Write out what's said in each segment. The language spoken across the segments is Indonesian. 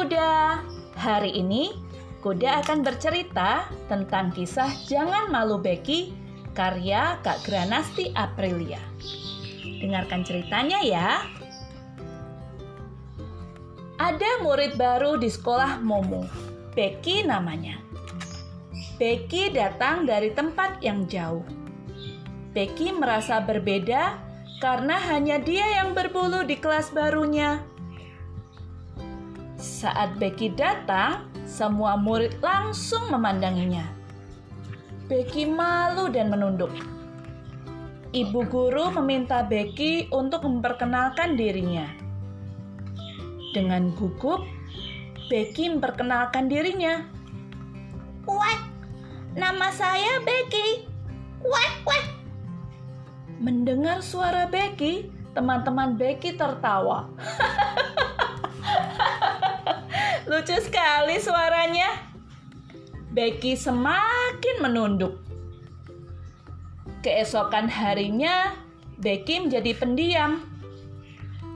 kuda. Hari ini kuda akan bercerita tentang kisah Jangan Malu Becky karya Kak Granasti Aprilia. Dengarkan ceritanya ya. Ada murid baru di sekolah Momo. Becky namanya. Becky datang dari tempat yang jauh. Becky merasa berbeda karena hanya dia yang berbulu di kelas barunya. Saat Becky datang, semua murid langsung memandanginya. Becky malu dan menunduk. Ibu guru meminta Becky untuk memperkenalkan dirinya. Dengan gugup, Becky memperkenalkan dirinya. Wek, nama saya Becky. Wek, wek. Mendengar suara Becky, teman-teman Becky tertawa. suaranya. Becky semakin menunduk. Keesokan harinya, Becky menjadi pendiam.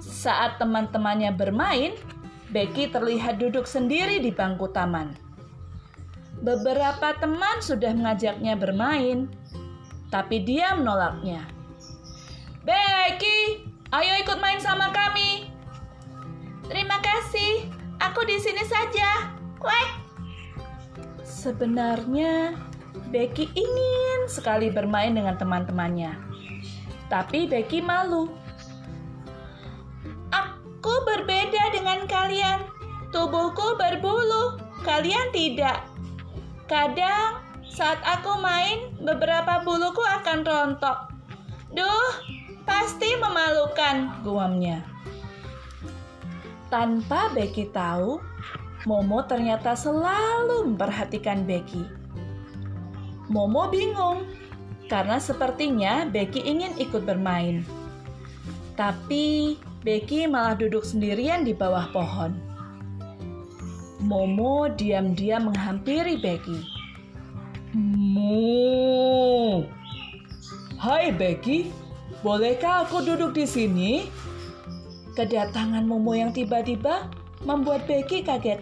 Saat teman-temannya bermain, Becky terlihat duduk sendiri di bangku taman. Beberapa teman sudah mengajaknya bermain, tapi dia menolaknya. Becky, ayo ikut main sama kami. Terima kasih, aku di sini saja. Kwek. Sebenarnya Becky ingin sekali bermain dengan teman-temannya. Tapi Becky malu. Aku berbeda dengan kalian. Tubuhku berbulu, kalian tidak. Kadang saat aku main, beberapa buluku akan rontok. Duh, pasti memalukan, guamnya. Tanpa Becky tahu, Momo ternyata selalu memperhatikan Becky. Momo bingung karena sepertinya Becky ingin ikut bermain. Tapi Becky malah duduk sendirian di bawah pohon. Momo diam-diam menghampiri Becky. Mo. Hai Becky, bolehkah aku duduk di sini? Kedatangan Momo yang tiba-tiba membuat Becky kaget.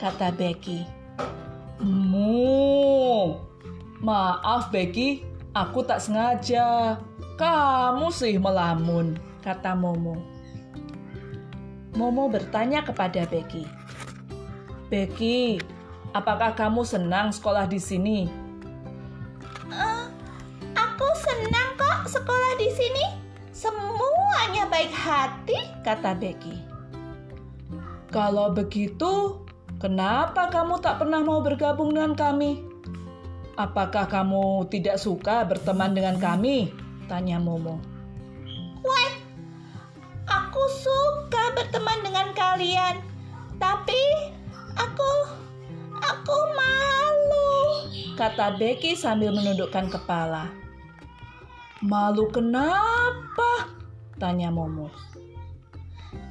Kata Becky. Mo, maaf Becky, aku tak sengaja. Kamu sih melamun, kata Momo. Momo bertanya kepada Becky. Becky, apakah kamu senang sekolah di sini? Uh, aku senang kok sekolah di sini. Semuanya baik hati, kata Becky. Kalau begitu, kenapa kamu tak pernah mau bergabung dengan kami? Apakah kamu tidak suka berteman dengan kami? Tanya Momo. Wait, aku suka berteman dengan kalian, tapi aku, aku malu. Kata Becky sambil menundukkan kepala. Malu kenapa? Tanya Momo.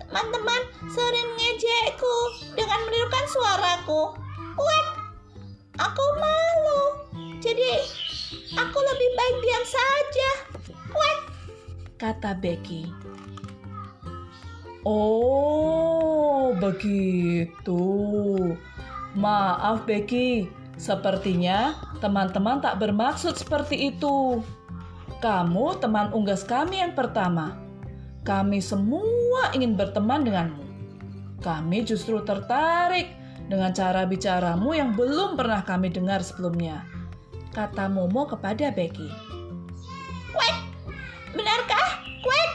Teman-teman sering ngejekku dengan menirukan suaraku. Wait, aku malu. Jadi aku lebih baik diam saja. Wait, kata Becky. Oh, begitu. Maaf Becky, sepertinya teman-teman tak bermaksud seperti itu. Kamu teman unggas kami yang pertama. Kami semua ingin berteman denganmu. Kami justru tertarik dengan cara bicaramu yang belum pernah kami dengar sebelumnya. Kata Momo kepada Becky. Wait, benarkah? Wait,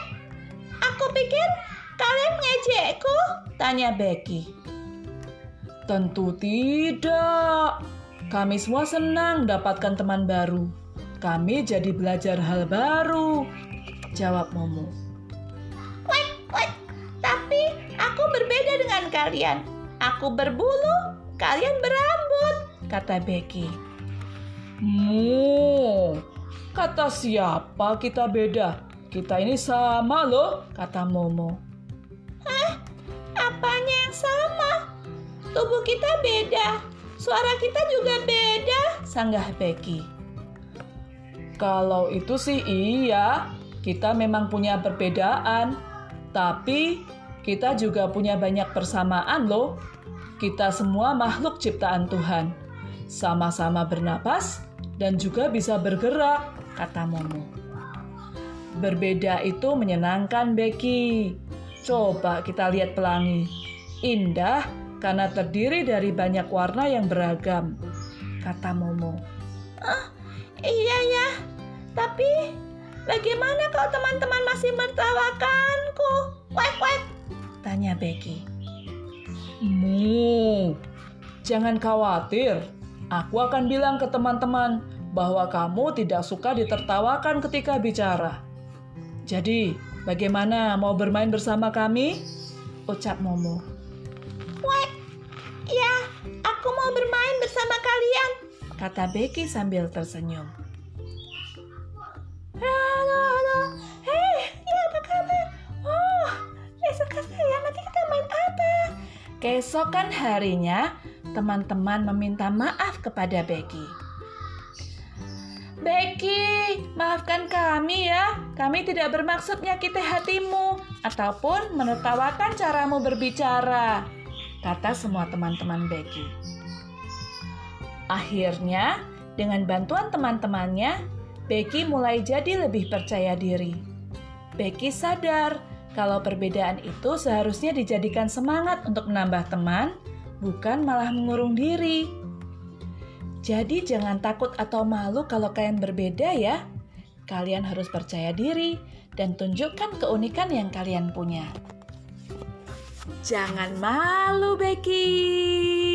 aku pikir kalian mengejekku? Tanya Becky. Tentu tidak. Kami semua senang dapatkan teman baru. Kami jadi belajar hal baru. Jawab Momo. Wait. Tapi aku berbeda dengan kalian. Aku berbulu, kalian berambut, kata Becky. Mu, kata siapa kita beda? Kita ini sama loh, kata Momo. Hah? Apanya yang sama? Tubuh kita beda, suara kita juga beda, sanggah Becky. Kalau itu sih iya, kita memang punya perbedaan, tapi kita juga punya banyak persamaan loh. Kita semua makhluk ciptaan Tuhan. Sama-sama bernapas dan juga bisa bergerak, kata Momo. Berbeda itu menyenangkan, Becky. Coba kita lihat pelangi. Indah karena terdiri dari banyak warna yang beragam, kata Momo. Ah, iya ya. Tapi bagaimana kalau teman-teman masih menertawakanku? Wek wek, tanya Becky. Mu, jangan khawatir. Aku akan bilang ke teman-teman bahwa kamu tidak suka ditertawakan ketika bicara. Jadi, bagaimana mau bermain bersama kami? Ucap Momo. Wek, ya, aku mau bermain bersama kalian, kata Becky sambil tersenyum. Keesokan harinya, teman-teman meminta maaf kepada Becky. Becky, maafkan kami ya. Kami tidak bermaksud menyakiti hatimu ataupun menertawakan caramu berbicara, kata semua teman-teman Becky. Akhirnya, dengan bantuan teman-temannya, Becky mulai jadi lebih percaya diri. Becky sadar kalau perbedaan itu seharusnya dijadikan semangat untuk menambah teman bukan malah mengurung diri. Jadi jangan takut atau malu kalau kalian berbeda ya. Kalian harus percaya diri dan tunjukkan keunikan yang kalian punya. Jangan malu, Becky.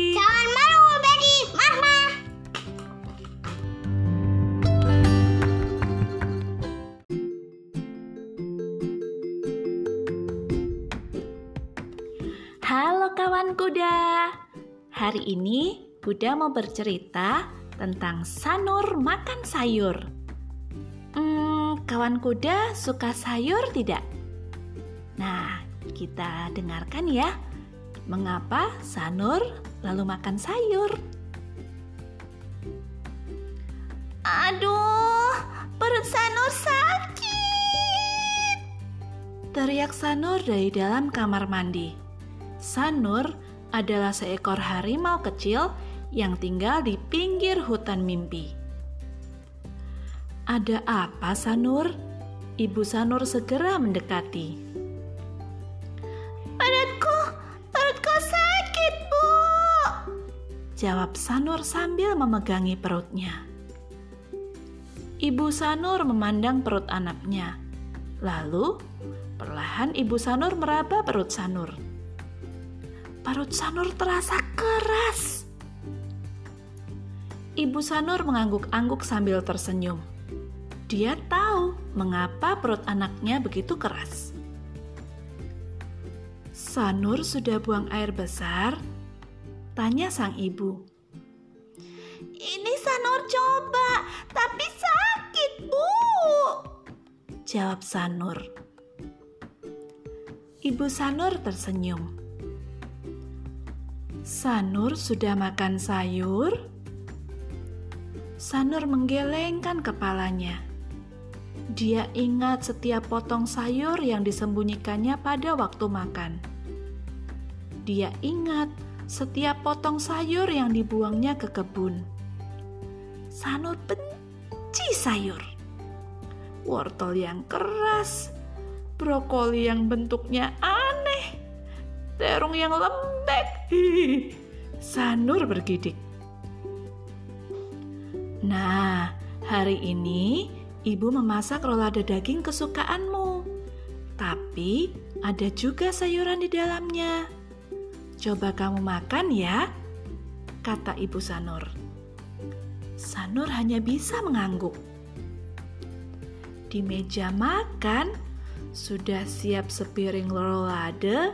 Halo kawan kuda. Hari ini Kuda mau bercerita tentang Sanur makan sayur. Hmm, kawan kuda suka sayur tidak? Nah, kita dengarkan ya. Mengapa Sanur lalu makan sayur? Aduh, perut Sanur sakit. Teriak Sanur dari dalam kamar mandi. Sanur adalah seekor harimau kecil yang tinggal di pinggir hutan mimpi. Ada apa, Sanur? Ibu Sanur segera mendekati. Perutku, perutku sakit, Bu. Jawab Sanur sambil memegangi perutnya. Ibu Sanur memandang perut anaknya. Lalu, perlahan Ibu Sanur meraba perut Sanur Parut Sanur terasa keras. Ibu Sanur mengangguk-angguk sambil tersenyum. Dia tahu mengapa perut anaknya begitu keras. Sanur sudah buang air besar? Tanya sang ibu. Ini Sanur coba, tapi sakit, Bu. Jawab Sanur. Ibu Sanur tersenyum. Sanur sudah makan sayur? Sanur menggelengkan kepalanya. Dia ingat setiap potong sayur yang disembunyikannya pada waktu makan. Dia ingat setiap potong sayur yang dibuangnya ke kebun. Sanur benci sayur. Wortel yang keras, brokoli yang bentuknya aneh, terong yang lembek. Sanur bergidik. Nah, hari ini ibu memasak rolade daging kesukaanmu. Tapi ada juga sayuran di dalamnya. Coba kamu makan ya, kata ibu Sanur. Sanur hanya bisa mengangguk. Di meja makan sudah siap sepiring rolade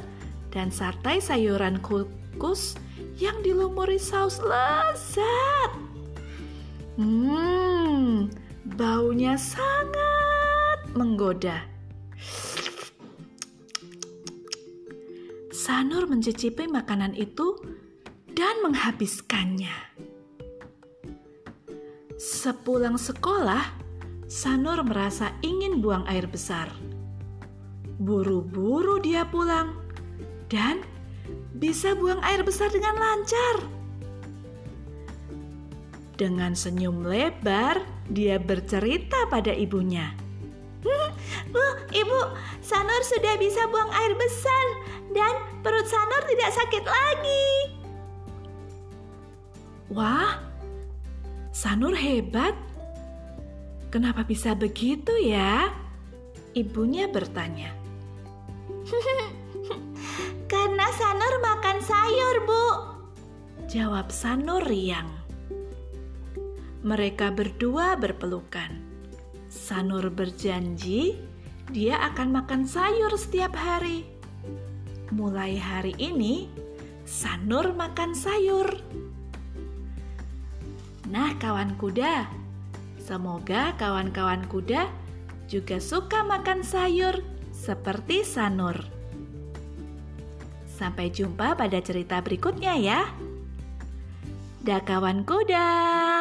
dan sartai sayuran kukus yang dilumuri saus lezat. Hmm, baunya sangat menggoda. Sanur mencicipi makanan itu dan menghabiskannya. Sepulang sekolah, Sanur merasa ingin buang air besar. Buru-buru dia pulang dan bisa buang air besar dengan lancar. Dengan senyum lebar, dia bercerita pada ibunya. Bu, ibu, Sanur sudah bisa buang air besar dan perut Sanur tidak sakit lagi. Wah, Sanur hebat. Kenapa bisa begitu ya? Ibunya bertanya. Sanur makan sayur, Bu. Jawab Sanur riang. Mereka berdua berpelukan. Sanur berjanji dia akan makan sayur setiap hari. Mulai hari ini, Sanur makan sayur. Nah, kawan kuda, semoga kawan-kawan kuda juga suka makan sayur seperti Sanur. Sampai jumpa pada cerita berikutnya ya. Dah kawan kuda.